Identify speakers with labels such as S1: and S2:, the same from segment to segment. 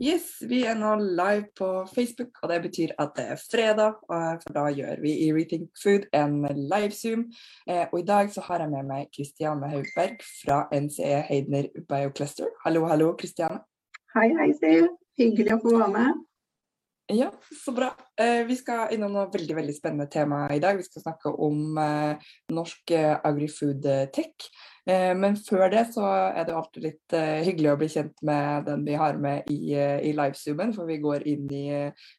S1: Yes, vi er nå live på Facebook, og det betyr at det er fredag. For da gjør vi i Rethink Food en live-zoom. Eh, og i dag så har jeg med meg Kristiane Haugberg fra NCE Heidner Biocluster. Hallo, hallo, Kristiane.
S2: Hei, hei, Siv. Hyggelig å få være med.
S1: Ja, så bra. Eh, vi skal innom noe veldig veldig spennende tema i dag. Vi skal snakke om eh, norsk agri-food tech. Eh, men før det så er det alltid litt eh, hyggelig å bli kjent med den vi har med i, eh, i livezoomen, for vi går inn i,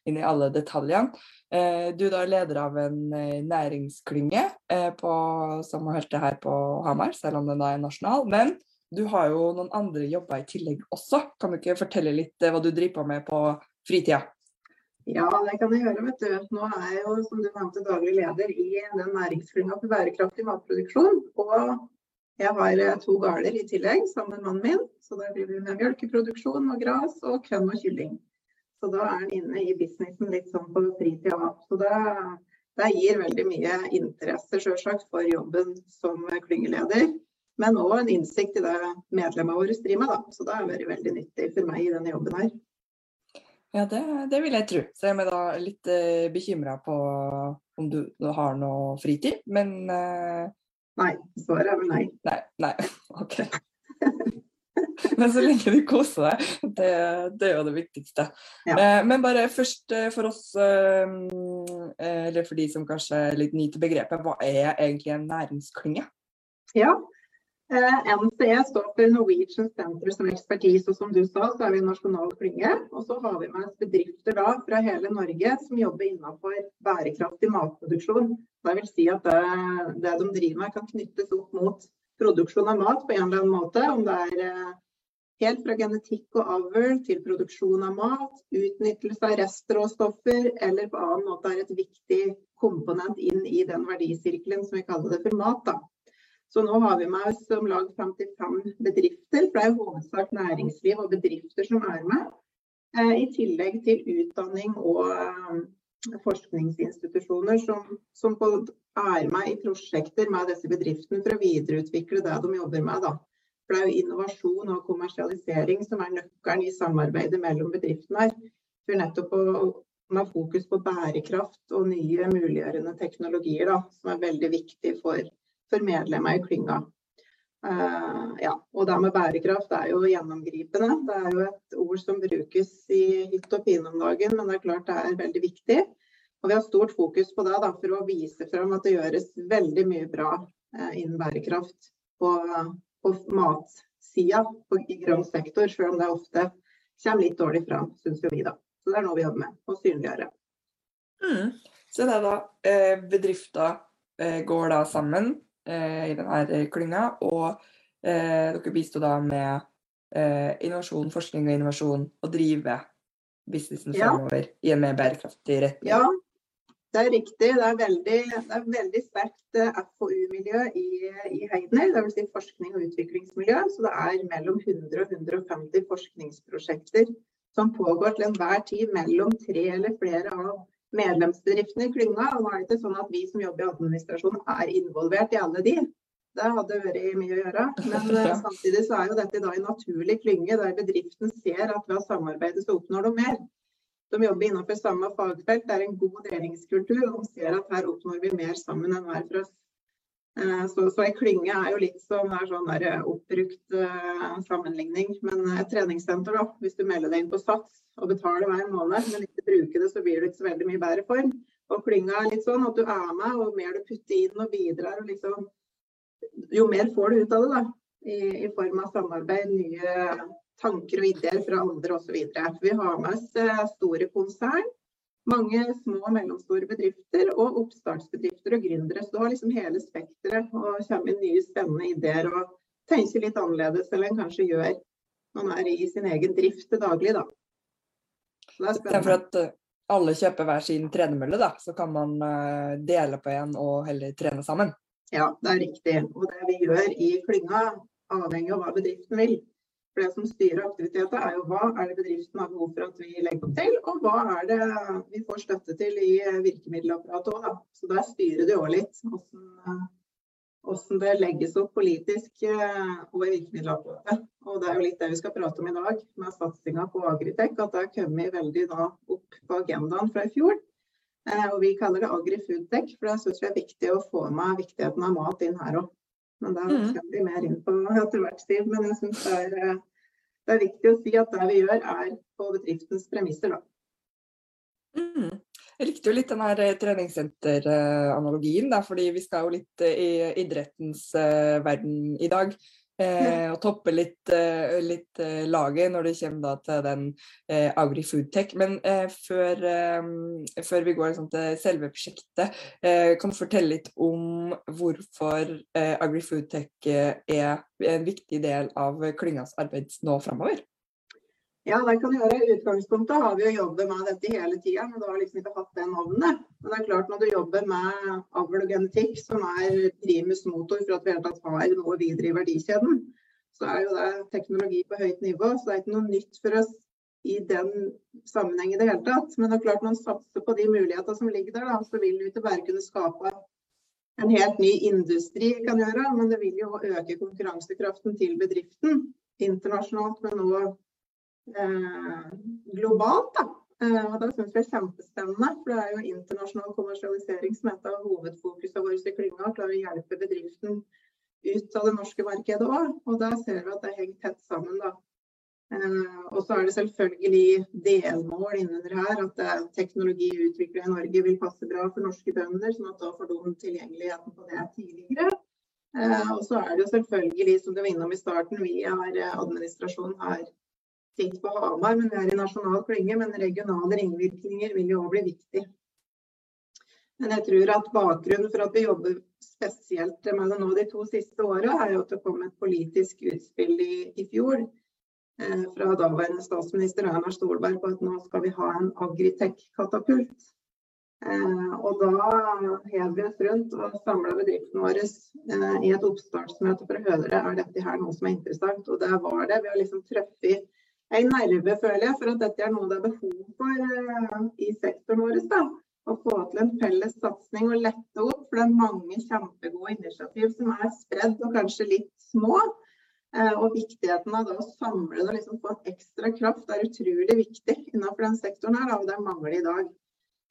S1: inn i alle detaljene. Du er da leder av en næringsklynge som holdt det her på Hamar, selv om den er nasjonal. Men du har jo noen andre jobber i tillegg også. Kan du ikke fortelle litt hva du driver på med på fritida?
S2: Ja, det kan jeg gjøre. vet du. Nå er jeg jo, som du nevnte, daglig leder i den næringsklynga for bærekraftig matproduksjon. Og jeg har eh, to gårder i tillegg sammen med mannen min. Så da driver vi med mjølkeproduksjon og gras og kønn og kylling. Så da er han inne i businessen litt sånn på fritida. Så det, det gir veldig mye interesse selvsagt for jobben som klyngeleder. Men òg en innsikt i det medlemmene våre driver med. Da. Så det har vært veldig nyttig for meg i denne jobben her.
S1: Ja, det, det vil jeg tro. Så jeg er da litt eh, bekymra på om du, du, har noe fritid. Men uh,
S2: Nei. Svaret er vel nei.
S1: Nei. nei. OK. Men så lenge du koser deg, det, det, er jo det viktigste. Ja. Eh, men bare først eh, for oss, eh, eller for de som kanskje er litt nye til begrepet, hva er egentlig en næringsklynge?
S2: Ja, NCE står for Norwegian Center som Expertise, og som du sa, så er vi en nasjonal klynge. Og så har vi med oss bedrifter da fra hele Norge som jobber innenfor bærekraftig matproduksjon. Det vil si at det, det, de driver med kan knyttes opp mot produksjon av mat på en eller annen måte. Om det er eh, helt fra genetikk og avl til produksjon av mat, utnyttelse av restråstoffer eller på annen måte er et viktig komponent inn i den verdisirkelen som vi kaller det for mat. da. Så nå har vi med oss om lag 55 bedrifter, for det er hovedsak næringsliv og bedrifter som er med. Eh, I tillegg til utdanning og eh, forskningsinstitusjoner som, som er med i prosjekter med disse bedriftene for å videreutvikle det de jobber med. Da. For Det er jo innovasjon og kommersialisering som er nøkkelen i samarbeidet mellom bedriftene. her. For nettopp å, med fokus på bærekraft og nye muliggjørende teknologier, da, som er veldig viktig for for medlemmer i klynga. Uh, ja, og det med bærekraft er jo gjennomgripende. Det er jo et ord som brukes i hytt og pine om dagen, men det er klart det er veldig viktig. Og vi har stort fokus på det da, for å vise frem at det gjøres veldig mye bra uh, innen bærekraft på, på matsida i grønn sektor, selv om det ofte kommer litt dårlig fram, syns vi da. Så det er noe vi jobber med, å synliggjøre.
S1: Mm. Så det er da eh, bedrifter eh, går da sammen i denne eh, klynga. Og eh, dere bistår da med innovasjon, forskning og innovasjon, og drive businessen ja. fremover i en mer bærekraftig retning.
S2: Ja, det er riktig. Det er veldig, det er veldig sterkt FoU-miljø i, i Heidner, dvs. Si forskning og utviklingsmiljø. Så det er mellom 100 og 150 forskningsprosjekter som pågår til enhver tid mellom tre eller flere av medlemsbedriftene i klynga. Nå er det ikke sånn at vi som jobber i administrasjonen er involvert i alle de. Det hadde vært mye å gjøre. Men uh, samtidig så er jo dette da en naturlig klynge der bedriften ser at ved å samarbeide så oppnår de mer. De jobber innenfor samme fagfelt, det er en god delingskultur. Og de ser at her oppnår vi mer sammen enn hver for oss. Uh, så, så ei klynge er jo litt som er sånn eh, oppbrukt uh, sammenligning. Men et treningssenter, da, hvis du melder deg inn på SATS, og betaler hver måned, men ikke bruker det, så blir du ikke så veldig mye bedre form. Og klynga er litt sånn at du er med, og mer du putter inn og bidrar, og liksom, jo mer får du ut av det. da, i, i form av samarbeid, nye tanker og ideer fra andre osv. Vi har med oss eh, store konsern, mange små og mellomstore bedrifter og oppstartsbedrifter og gründere. Så du har liksom hele spekteret og kommer inn nye spennende ideer og tenker litt annerledes enn en kanskje gjør når man er i sin egen drift til daglig. da.
S1: Så det er spennende. For at eh, alle kjøper hver sin trenemølle, da, så kan man uh, dele på en og heller trene sammen.
S2: Ja, det er riktig. Og det vi gjør i klynga, avhenger av hva bedriften vil. For Det som styrer aktiviteter, er jo hva er det bedriften har behov for at vi legger opp til, og hva er det vi får støtte til i virkemiddelapparatet òg. Så der styrer det òg litt hvordan, hvordan, det legges opp politisk og i virkemiddelapparatet. Og Det er jo litt det vi skal prate om i dag, med satsinga på Agritech. At det har kommet veldig da opp på agendaen fra i fjor. Eh, og Vi kaller det agri-foodtech, for det syns vi er viktig å få med viktigheten av mat inn her òg. Men mm. kommer vi mer inn på etter hvert, Siv. Men jeg syns det, eh, det, er viktig å si at det vi gjør er på bedriftens premisser. da.
S1: Mm. Jeg likte jo litt den her eh, treningssenteranalogien, fordi vi skal jo litt i idrettens verden i dag. Eh, og toppe litt, eh, litt eh, laget når det kommer til den eh, agri-foodtech. Men eh, før, eh, før, vi går liksom, til selve prosjektet, kan du fortelle litt om hvorfor agri-foodtech er en viktig del av klyngas arbeid nå framover?
S2: Ja, det kan gjøre. I utgangspunktet har vi jo jobbet med dette hele tida, men du har liksom ikke hatt det navnet. Men det er klart når du jobber med avl og genetikk, som er primus motor for at vi har noe videre i verdikjeden, så er jo det teknologi på høyt nivå. Så det er ikke noe nytt for oss i den sammenheng i det hele tatt. Men det er klart når man satser på de mulighetene som ligger der, da, så vil vi ikke bare kunne skape en helt ny industri, kan gjøre, men det vil jo øke konkurransekraften til bedriften internasjonalt, men Eh, globalt. Da. Eh, og det syns vi er kjempespennende. For det er jo internasjonal kommersialisering som er et av hovedfokusene våre i klynga. Klare å hjelpe bedriften ut av det norske markedet òg. Og der ser vi at det henger tett sammen. da. Eh, og så er det selvfølgelig delmål innunder her at eh, teknologi utvikla i Norge vil passe bra for norske bønder, sånn at da får de tilgjengeligheten på det tidligere. Eh, og så er det selvfølgelig, som du var innom i starten, vi har eh, administrasjonen her sitter på Hamar, men vi er i nasjonal klynge. Men regionale ringvirkninger vil jo òg bli viktig. Men jeg tror at bakgrunnen for at vi jobber spesielt med det nå de to siste åra, er jo at det kom et politisk utspill i, i fjor eh, fra daværende statsminister Erna Stolberg på at nå skal vi ha en agritech-katapult. Eh, og da hev vi oss rundt og samla bedriften vår eh, i et oppstartsmøte for å høre er dette her noe som er interessant. Og det var det. Vi har liksom truffet en nerve, føler jeg, for at dette er noe det er behov for uh, i sektoren vår. Da. Å få til en felles satsing og lette opp. For det er mange kjempegode initiativ som er spredd og kanskje litt små. Uh, og viktigheten av å samle det og liksom få ekstra kraft er utrolig viktig innenfor den sektoren her, og det mangler i dag.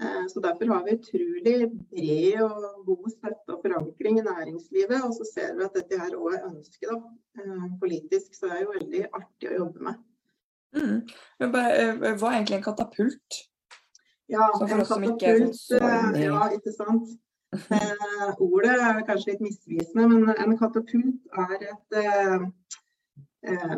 S2: Uh, så Derfor har vi utrolig bred og god støtte og forankring i næringslivet. Og så ser vi at dette her òg er ønsket politisk, så det er jo veldig artig å jobbe med.
S1: Mm. Bare, eh, hva er egentlig en katapult?
S2: Ja, en katapult, sånn ja, ikke sant. Eh, ordet er kanskje litt misvisende, men en katapult er et eh, eh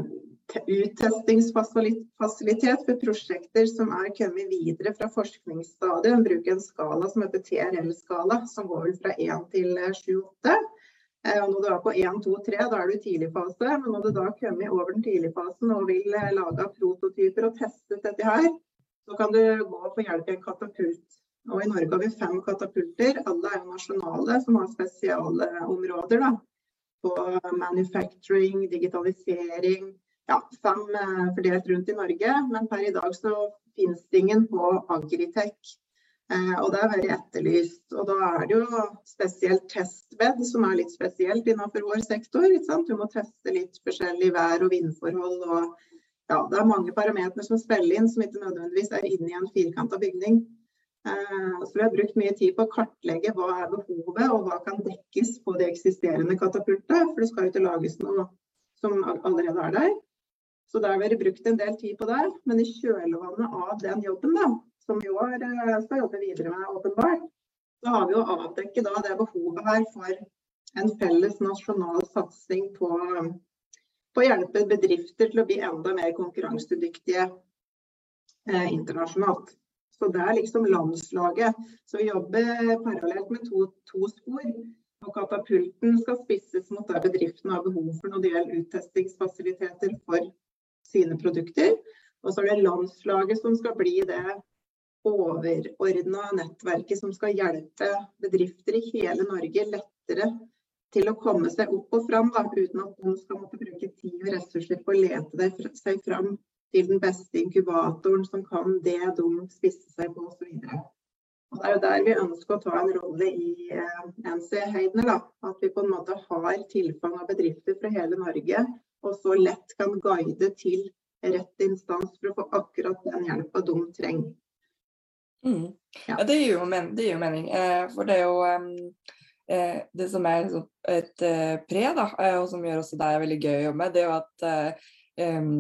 S2: uttestingsfasilitet for prosjekter som er kommet videre fra forskningsstadiet. En bruker en skala som heter TRL-skala, som går vel fra 1 til 7-8. Eh, og når du er på 1, 2, 3, da er du i tidlig fase. Men når du da kommer over den tidlige fasen og vil eh, lage prototyper og teste dette her, så kan du gå og få hjelp i en katapult. Og I Norge har vi fem katapulter. Alle er jo nasjonale, som har spesialområder. På manufacturing, digitalisering. Ja, fem eh, fordelt rundt i Norge. Men per i dag så finnes det ingen på Agritech. Eh, og det er vært etterlyst. Og da er det jo spesielt testbed som er litt spesielt innenfor vår sektor. Du må teste litt forskjellig vær- og vindforhold. og ja, Det er mange parametere som spiller inn, som ikke nødvendigvis er inne i en firkanta bygning. Eh, så vi har brukt mye tid på å kartlegge hva er behovet, og hva kan dekkes på de eksisterende katapultene. For det skal jo ikke lages noe som allerede er der. Så der har vi brukt en del tid på det. Men i kjølvannet av den jobben, da, som vi òg eh, skal jobbe videre med, åpenbart, så har vi jo avdekket det behovet her for en felles nasjonal satsing på, på å hjelpe bedrifter til å bli enda mer konkurransedyktige eh, internasjonalt. Så det er liksom landslaget. Så vi jobber parallelt med to, to spor. Og katapulten skal spisses mot der bedriftene har behov for når det gjelder uttestingsfasiliteter for sine produkter. Og så er det landslaget som skal bli det overordna nettverket som skal hjelpe bedrifter i hele Norge lettere til å komme seg opp og fram, da, uten at de skal måtte bruke tid og ressurser på å lete seg fram til den beste inkubatoren som kan det de spisser seg på osv. Det er jo der vi ønsker å ta en rolle i eh, NC Heidene. At vi på en måte har tilfang av bedrifter fra hele Norge og så lett kan guide til rett instans for å få akkurat den hjelpa de trenger.
S1: Mm. Ja. ja. det gir jo, men, det gir jo mening. Eh, for det er jo eh, Det som er liksom et eh, pre, da, eh, og som gjør også deg veldig gøy å jobbe med, det er jo at um,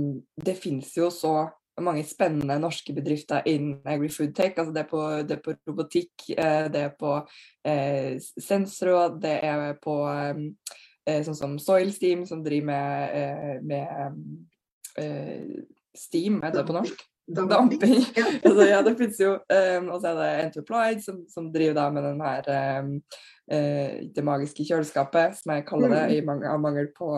S1: det finnes jo så mange spennende norske bedrifter innen agri-food tech. Altså det, er på, det er på robotikk, det er på eh, sensorråd, det er på sånn som Soil Steam, som driver med, eh, med eh, Steam, heter det på norsk? Damping. Ja. altså, ja, det finnes jo. Um, og så er det Enterplied som, som driver da med den her um, uh, det magiske kjøleskapet, som jeg kaller det, mm. i mangel, av mangel på,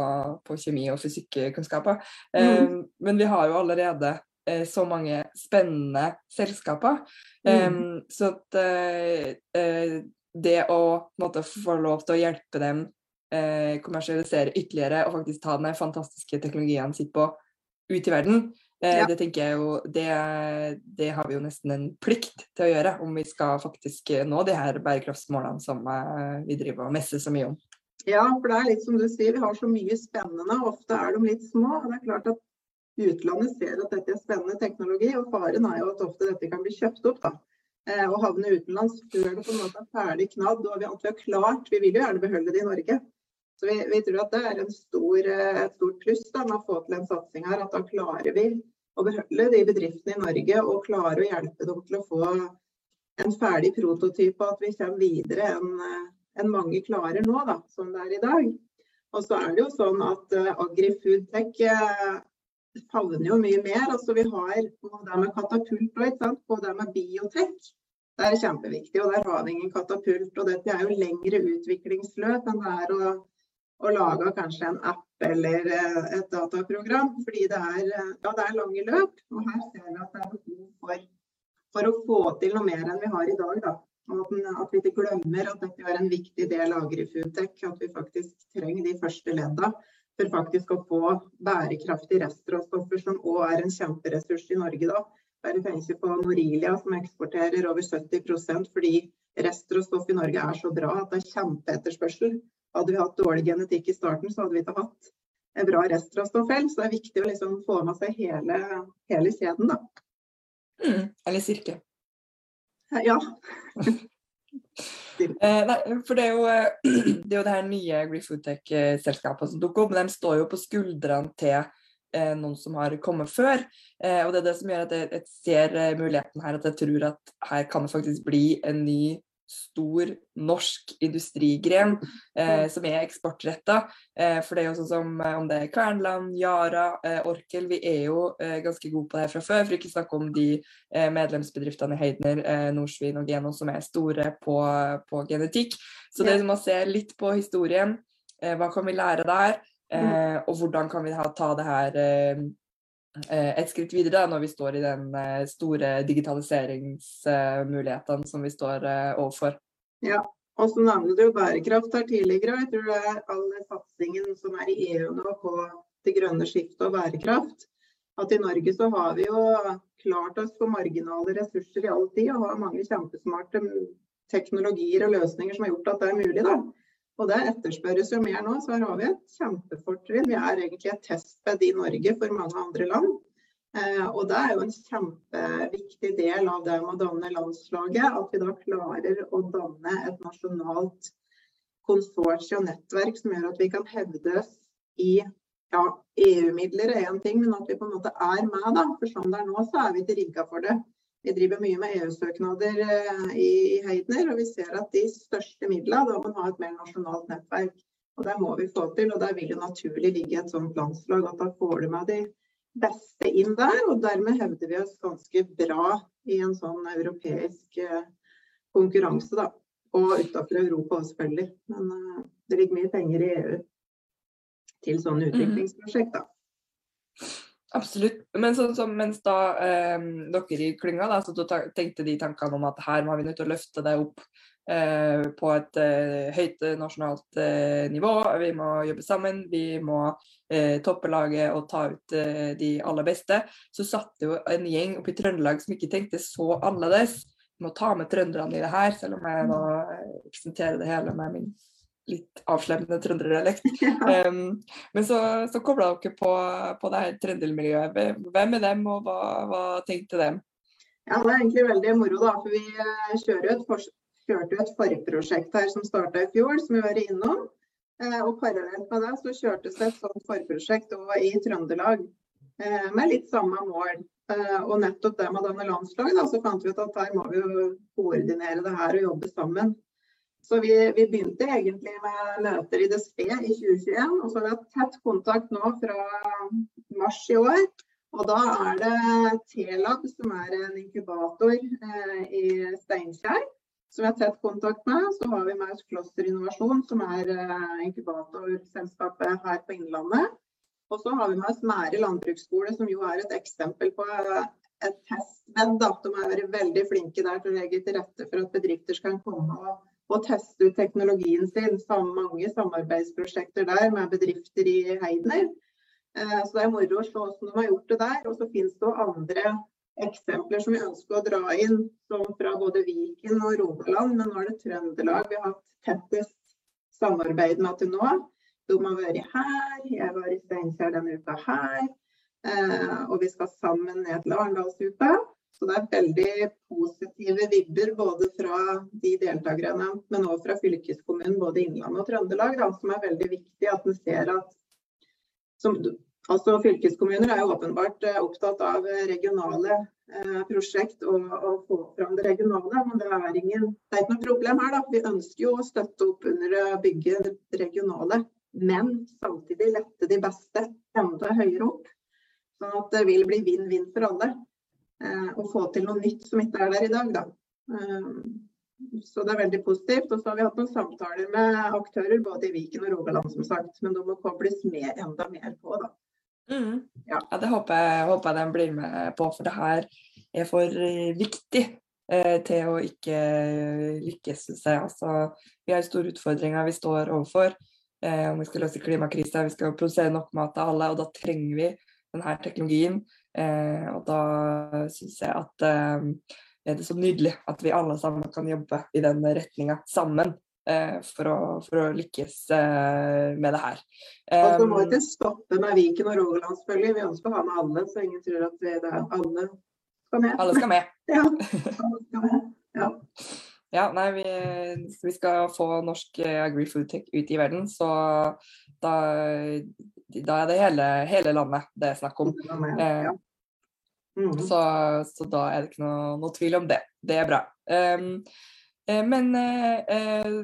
S1: på, kjemi- og fysikkunnskaper. Um, mm. Men vi har jo allerede uh, så mange spennende selskaper. Mm. Så at uh, det å måte, få lov til å hjelpe dem kommersialisere ytterligere og faktisk ta den fantastiske teknologien sitt på ut i verden, ja. Det tenker jeg jo, det, det, har vi jo nesten en plikt til å gjøre om vi skal faktisk nå de her bærekraftsmålene som eh, vi driver og messer så mye om.
S2: Ja, for det er litt som du sier, vi har så mye spennende. Ofte er de litt små. og det er klart at Utlandet ser at dette er spennende teknologi, og faren er jo at ofte dette kan bli kjøpt opp. da. Eh, og havne utenlands før det på en måte er ferdig knadd og at vi har klart Vi vil jo gjerne beholde det i Norge. Så vi, vi tror at det er stor, et stort pluss da, med å få til en satsing her. At da klarer vi å beholde de bedriftene i Norge og klarer å hjelpe dem til å få en ferdig prototype, og at vi kommer videre enn en mange klarer nå, da, som det er i dag. Og så er det jo sånn at uh, agri-foodtech uh, favner jo mye mer. Altså Vi har det med katapult og på det med biotech. Det er kjempeviktig, og der har vi ingen katapult. Og dette er jo lengre utviklingsløp enn det er å og laga kanskje en app eller eh, et dataprogram. Fordi det er, eh, ja, det er lange løp. Og her ser vi at det er behov for, for å få til noe mer enn vi har i dag. Da. Og at, vi ikke glemmer at dette er en viktig del av AgriFoodTech. At vi faktisk trenger de første ledda for faktisk å få bærekraftige restråstoffer, som òg er en kjemperessurs i Norge. da. Bare tenk på Norilia, som eksporterer over 70% fordi restråstoff i Norge er så bra at det er kjempeetterspørsel. Hadde vi hatt dårlig genetikk i starten, så hadde vi ikke hatt en bra restråstoffhell. Så det er viktig å liksom få med seg hele, hele kjeden, da.
S1: Mm, eller sirke.
S2: Ja.
S1: eh, nei, for det er, jo, det er jo det her nye AgriFoodtech-selskapet som dukker opp, men de står jo på skuldrene til eh, noen som har kommet før. Eh, og det er det som gjør at jeg, jeg ser eh, muligheten her, at jeg tror at her kan det faktisk bli en ny stor norsk industrigren eh, som er eksportretta. Eh, for det er jo sånn som eh, om det er Kvernland, Yara, eh, Orkel, vi er jo eh, ganske gode på det fra før. For ikke snakke om de eh, medlemsbedriftene i Heidner, Norsvin og Geno som er store på, på genetikk. Så det er som å se litt på historien. hva kan vi lære der? og hvordan kan vi ha, ta det her Eh, et skritt videre da, når vi står i den eh, store digitaliseringsmulighetene som vi står eh, overfor.
S2: Ja, og så nevner du bærekraft her tidligere. Jeg tror det er all satsingen som er i EU nå på det grønne skiftet og bærekraft. At i Norge så har vi jo klart oss på marginale ressurser i all tid og har mange kjempesmarte teknologier og løsninger som har gjort at det er mulig. da. Og det etterspørres jo mer nå, så her har vi et kjempefortrinn. Vi er egentlig et testbed i Norge for mange andre land. Eh, og det er jo en kjempeviktig del av det med å danne landslaget, at vi da klarer å danne et nasjonalt konsortium og nettverk som gjør at vi kan hevdes i ja, EU-midler er én ting, men at vi på en måte er med. da, For sånn det er nå, så er vi ikke rigga for det. Vi driver mye med EU-søknader eh, i, Heidner, og vi ser at de største midlene da må man ha et mer nasjonalt nettverk. Og Det må vi få til, og der vil jo naturlig ligge et sånt landslag. at Da får du med de beste inn der, og dermed hevder vi oss ganske bra i en sånn europeisk eh, konkurranse. da. Og utafor Europa også, selvfølgelig. Men uh, det ligger mye penger i EU til sånne mhm. utviklingsprosjekt. da.
S1: Absolutt. Men sånn som mens da eh, dere i klynga da, så tenkte de tankene om at her må vi nødt til å løfte det opp eh, på et eh, høyt nasjonalt eh, nivå. Vi må jobbe sammen, vi må eh, toppe laget og ta ut eh, de aller beste. Så satt det jo en gjeng oppe i Trøndelag som ikke tenkte så annerledes. Vi må ta med trønderne i det her, selv om jeg nå representerer det hele med min litt avslemmende trønderdialekt. Um, men så, så kobla dere på, på det her trøndermiljøet. Hvem er dem, og hva, hva tenkte dem?
S2: Ja, Det er egentlig veldig moro, da. For vi eh, kjører jo for, kjørte jo et forprosjekt her som starta i fjor, som vi var innom. Eh, og parallelt med det så kjørtes det et sånt forprosjekt i Trøndelag eh, med litt samme mål. Eh, og nettopp det med denne landslaget, landslag, da, så fant vi ut at her må vi jo koordinere det her og jobbe sammen. Så vi, vi begynte egentlig med møter i DSB i 2021, og så har vi hatt tett kontakt nå fra mars i år. Og da er det T-lab, som er en inkubator eh, i Steinkjer, som vi har tett kontakt med. Så har vi oss Kloster Innovasjon, som er eh, inkubatorselskapet her på Innlandet. Og så har vi med oss Mære landbruksskole, som jo er et eksempel på eh, et testbed. De er vært veldig flinke der til å legge til rette for at bedrifter skal komme og, og teste ut teknologien sin. Mange samarbeidsprosjekter der med bedrifter i Heidner. Eh, så det er moro å se hvordan de har gjort det der. Og så finnes det andre eksempler som vi ønsker å dra inn, som fra både Viken og Rogaland. Men nå er det Trøndelag vi har hatt tettest samarbeid med til nå. De har vært her, jeg var i Steinkjer denne uka her. Eh, og vi skal sammen ned til Arendalsuka. Så det er veldig positive vibber både fra de deltakerne, men òg fra fylkeskommunen, både Innlandet og Trøndelag, da, som er veldig viktig at en ser at som, altså Fylkeskommuner er jo åpenbart eh, opptatt av regionale eh, prosjekt og, og, få fram det regionale, men det er, ingen, det er ikke noe problem her. da. Vi ønsker jo å støtte opp under å bygge det regionale men samtidig lette de beste enda høyere opp. Sånn at det vil bli vinn-vinn for alle. Eh, å få til noe nytt som ikke er der i dag, da. Eh, så det er veldig positivt. Og så har vi hatt noen samtaler med aktører både i Viken og Rogaland, som sagt. Men de må kobles med enda mer på, da.
S1: Mm. Ja. ja. det håper jeg, håper jeg de blir med på, for det her er for viktig eh, til å ikke lykkes, syns jeg. Altså, vi har store utfordringer vi står overfor eh, om vi skal løse klimakrisa, vi skal produsere nok mat til alle, og da trenger vi denne teknologien. Eh, og da syns jeg at eh, er det så nydelig at vi alle sammen kan jobbe i den retninga sammen. Eh, for å, for, å, lykkes eh, med det her.
S2: og så må vi ikke stoppe med Viken og Rogaland, selvfølgelig. Vi ønsker å ha med alle, så ingen tror at det er alle skal med.
S1: Alle skal med.
S2: ja, alle skal med. Ja.
S1: Ja, nei, vi, vi, skal få norsk eh, agri-food tech ut i verden, så da, da er det hele, hele, landet det er snakk om. Eh, mm. så, så, da er det ikke noe, noe, tvil om det. Det er bra. Um, men eh,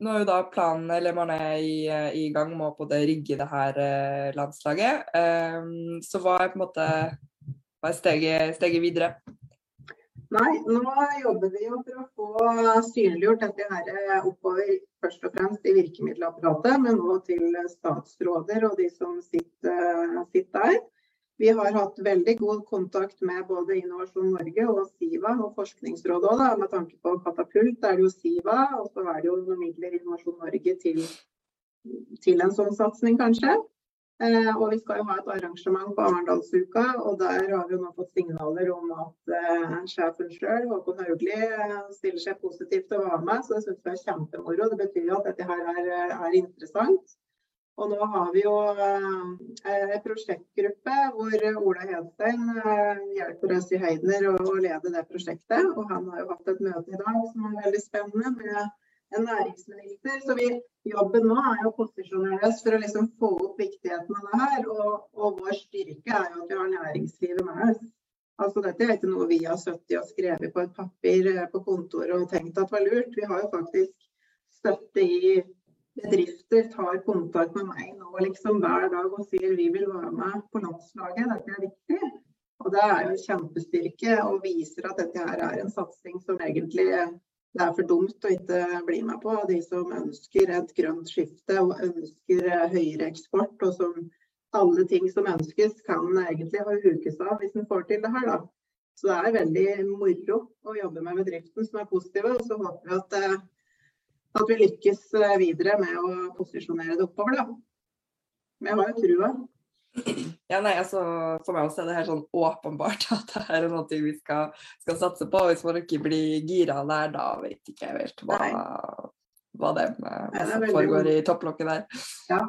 S1: nå er jo da planen, eller man er i, i gang med å både det rigge det her landslaget. Um, så hva er på en måte hva er steget, steget videre?
S2: Nei, nå jobber vi jo for å få synliggjort dette her oppover først og fremst i virkemiddelapparatet, men òg til statsråder og de som sitter, sitter, der. Vi har hatt veldig god kontakt med både Innovasjon Norge og Siva og Forskningsrådet òg, med tanke på Katapult. er det jo Siva, og så er det jo noen midler Innovasjon Norge til, til en sånn satsing, kanskje. Eh, og vi skal jo ha et arrangement på Arendalsuka, og der har vi jo nå fått signaler om at eh, sjefen sjøl, Håkon Haugli, eh, stiller seg positivt til å være med. Så det syns vi er kjempemoro. Det betyr jo at dette her er, er interessant. Og nå har vi jo eh, en prosjektgruppe hvor Ola Hedstein eh, hjelper oss i Heidner å, lede det prosjektet. Og han har jo hatt et møte i dag som er veldig spennende med en næringsminister. Så vi, jobben nå er jo å posisjonere oss for å liksom få opp viktigheten av det her. Og, og, vår styrke er jo at vi har næringslivet med oss. Altså Dette er ikke noe vi har sittet og skrevet på et papir eh, på kontoret og tenkt at var lurt. Vi har jo faktisk støtte i bedrifter tar kontakt med meg nå liksom hver dag og sier vi vil være med på landslaget. Dette er viktig. Og Det er jo kjempestyrke og viser at dette her er en satsing som egentlig det er for dumt å ikke bli med på. De som ønsker et grønt skifte og ønsker eh, høyere eksport, og som alle ting som ønskes, kan egentlig hukes av hvis en får til det her. da. Så det er veldig moro å jobbe med bedriften som er positive. Og så håper vi at, eh, at vi lykkes eh, videre med å posisjonere det oppover. da. Men jeg har jo trua.
S1: Ja, nei, altså, For meg også er det helt sånn åpenbart at det er noe vi skal, skal, satse på. Hvis man ikke blir gira der, da vet ikke jeg helt hva, hva det nei, det foregår i topplokket der.
S2: Ja.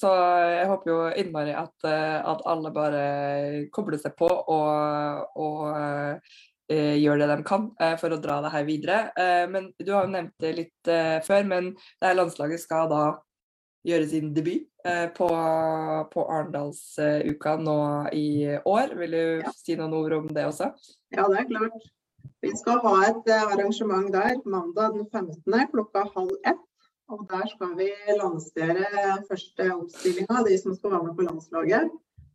S1: Så jeg håper jo innmari at, at, alle bare kobler seg på og, og gjør det de kan for å dra det her videre. Men Du har jo nevnt det litt før, men det her landslaget skal da gjøre sin debut eh, på, på Arendalsuka nå i år. Vil du ja. si noen ord om det også?
S2: Ja, det er klart. Vi skal ha et eh, arrangement der mandag den 15. klokka halv ett. Og der skal vi lansere første oppstillinga, de som skal være med på landslaget.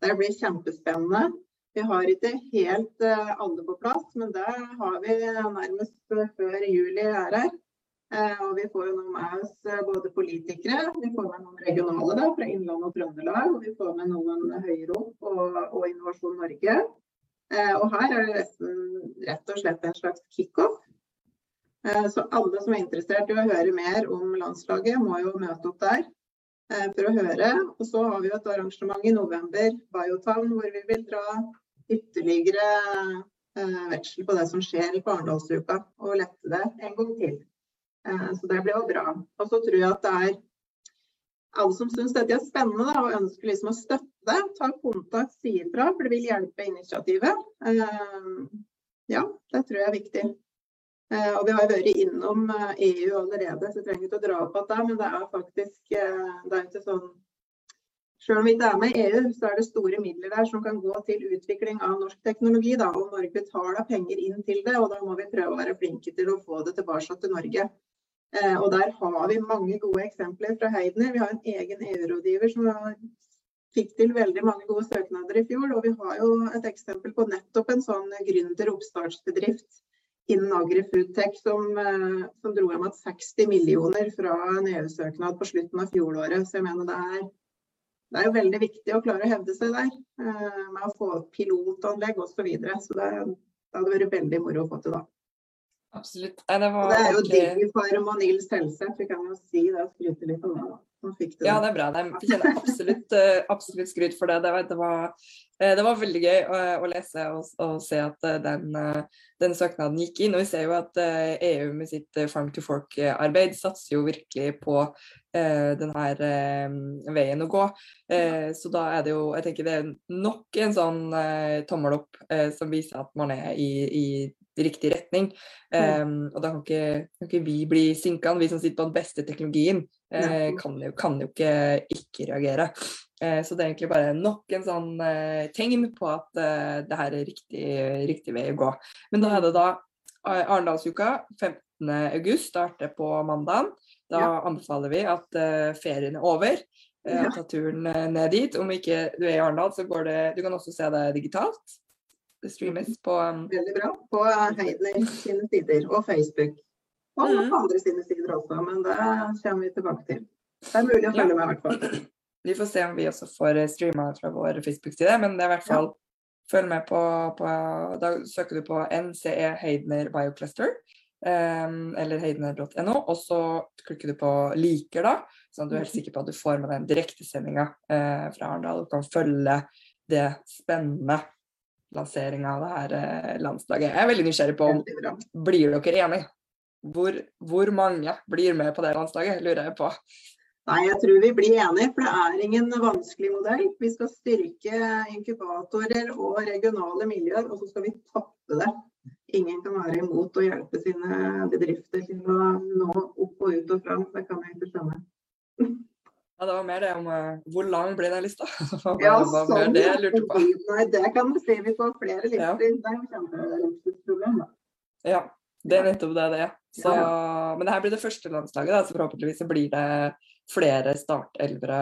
S2: Det blir kjempespennende. Vi har ikke helt uh, alle på plass, men det har vi nærmest før juli er her. Eh, og vi får jo nå med oss eh, både politikere, vi får med noen regionale da, fra Innlandet og Trøndelag, og vi får med noen høyere opp og, og Innovasjon Norge. Eh, og her er det nesten rett og slett en slags kickoff. Så alle som er interessert i å høre mer om landslaget, må jo møte opp der for å høre. Og så har vi et arrangement i november, Biotown, hvor vi vil dra ytterligere veksel på det som skjer på Arendalsuka, og lette det en gang til. Eh, så det blir jo bra. Og så tror jeg at det er alle som syns dette er spennende da, og ønsker liksom å støtte det, ta kontakt, si ifra, for det vil hjelpe initiativet. Eh, ja, det tror jeg er viktig. Eh, og vi har vært innom EU allerede, så jeg trenger ikke å dra opp at det, men det er faktisk det er ikke sånn selv om vi ikke er med i EU, så er det store midler der som kan gå til utvikling av norsk teknologi. Da, og Norge betaler penger inn til det, og da må vi prøve å være flinke til å få det tilbake til Norge. Eh, og der har vi mange gode eksempler fra Heidner. Vi har en egen EU-rådgiver som fikk til veldig mange gode søknader i fjor. Og vi har jo et eksempel på nettopp en sånn gründer-oppstartsbedrift innen agri-foodtech som, eh, som, dro hjem 60 millioner fra en EU-søknad på slutten av fjoråret. Så jeg mener det er, det er jo veldig viktig å klare å hevde seg der eh, med å få pilotanlegg osv. Så, videre. så det, det hadde vært veldig moro å få til da.
S1: Absolutt. Nei, det,
S2: det, er jo digg for Nils helse, vi kan jo si det og skryte litt om det.
S1: det. Ja, det er bra. Jeg fortjener absolutt, eh, absolutt skryt for det. Det var, det var, eh, det var veldig gøy å, å lese og, og, se at eh, den, den, søknaden gikk inn. Og vi ser jo at EU e med sitt Farm to Fork-arbeid satser jo virkelig på denne veien å gå. Så da er det jo Jeg tenker det er nok en sånn tommel opp som viser at man er i, i riktig retning. Um, og da kan ikke, kan ikke vi bli sinka, vi som sitter på den beste teknologien, uh, kan, jo, kan, jo, ikke ikke reagere. Uh, så det er egentlig bare nok en sånn uh, tegn på at det her er riktig, riktig, vei å gå. Men da er det da Arendalsuka 15.8 starter på mandag. Da ja. anbefaler vi at ferien er over. Ja. Ta turen ned dit. Om ikke du er i Arendal, så går det Du kan også se det digitalt. Det streames på um...
S2: Veldig bra. På Heidner sine sider og Facebook. Og mm. på andre sine sider også, men det kommer vi tilbake til. Det er mulig å følge ja. med, i hvert fall.
S1: Vi får se om vi også får eh, streama fra vår Facebook-side, men det er i hvert fall ja. Følg med på, på, Da søker du på NCE Heidner Biocluster. Um, eller heidner.no, og så klikker du på 'liker', da, sånn at du er helt sikker på at du får med den direktesendinga uh, fra Arendal og kan følge det spennende lansering av det her eh, landslaget. Jeg er veldig nysgjerrig på om blir dere enige? Hvor, hvor, mange blir med på det landslaget, lurer jeg på.
S2: Nei, jeg tror vi blir enige, for det er ingen vanskelig modell. Vi skal styrke inkubatorer og regionale miljøer, og så skal vi tappe det. Ingen kan være imot å hjelpe sine bedrifter til å nå opp og ut og fram. Det kan jeg ikke skjønne.
S1: Ja, Det var mer det om uh, hvor lang ble den lista?
S2: ja, sånn, det jeg lurte på. Nei, det kan du si. Vi får flere lister. Ja. Det er jo kjempeproblem, da.
S1: Ja, det er nettopp det det er. Så, ja. Men det her blir det første landslaget, da, så forhåpentligvis blir det flere startelvere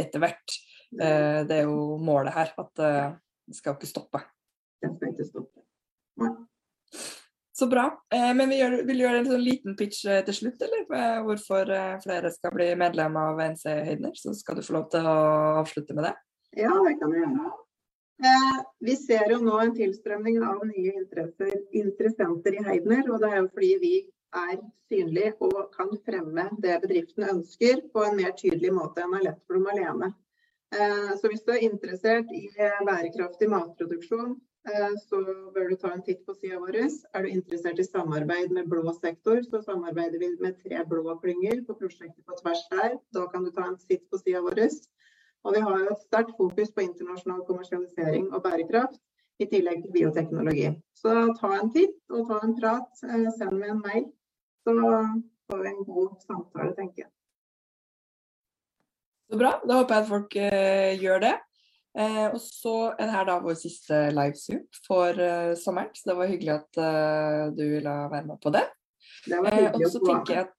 S1: etter hvert. Uh, det er jo målet her, at uh, det skal ikke stoppe.
S2: Det skal ikke stoppe. Ja.
S1: Så bra. Eh, men vi gjør, vil gjøre en sånn liten pitch eh, til slutt, eller? Eh, hvorfor flere skal bli medlem av NC Heidner. Så skal du få lov til å avslutte med det.
S2: Ja, det kan vi gjøre. Vi ser jo nå en tilstrømning av nye interessenter i Heidner. Og det er jo fordi vi er synlige og kan fremme det bedriften ønsker på en mer tydelig måte enn Alettblom alene. Så hvis du er interessert i bærekraftig matproduksjon, så bør du ta en titt på sida vår. Er du interessert i samarbeid med blå sektor, så samarbeider vi med tre blå klynger på prosjektet på tvers der. Da kan du ta en titt på sida vår. Og vi har et sterkt fokus på internasjonal kommersialisering og bærekraft, i tillegg til bioteknologi. Så ta en titt og ta en prat. Eh, send meg en mail, så får vi en god samtale, tenker jeg.
S1: Så bra. Da håper jeg at folk uh, gjør det. Eh, og så er det her da vår siste livezoom for eh, sommeren, så det var hyggelig at eh, du ville være med på det.
S2: det eh,
S1: tenker jeg at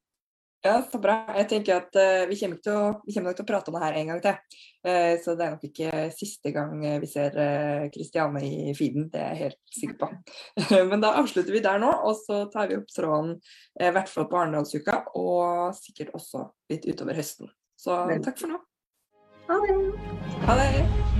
S1: ja, så bra. Jeg tenker at uh, vi, kommer å, vi, kommer nok til å prate om det her en gang til. så det er nok ikke siste gang vi ser Kristiane i feeden, det er jeg helt sikker på. Men da avslutter vi der nå, og så tar vi opp tråden i hvert fall på Arendalsuka, og sikkert også litt utover høsten. Så takk for nå.
S2: Ha det.
S1: Ha det.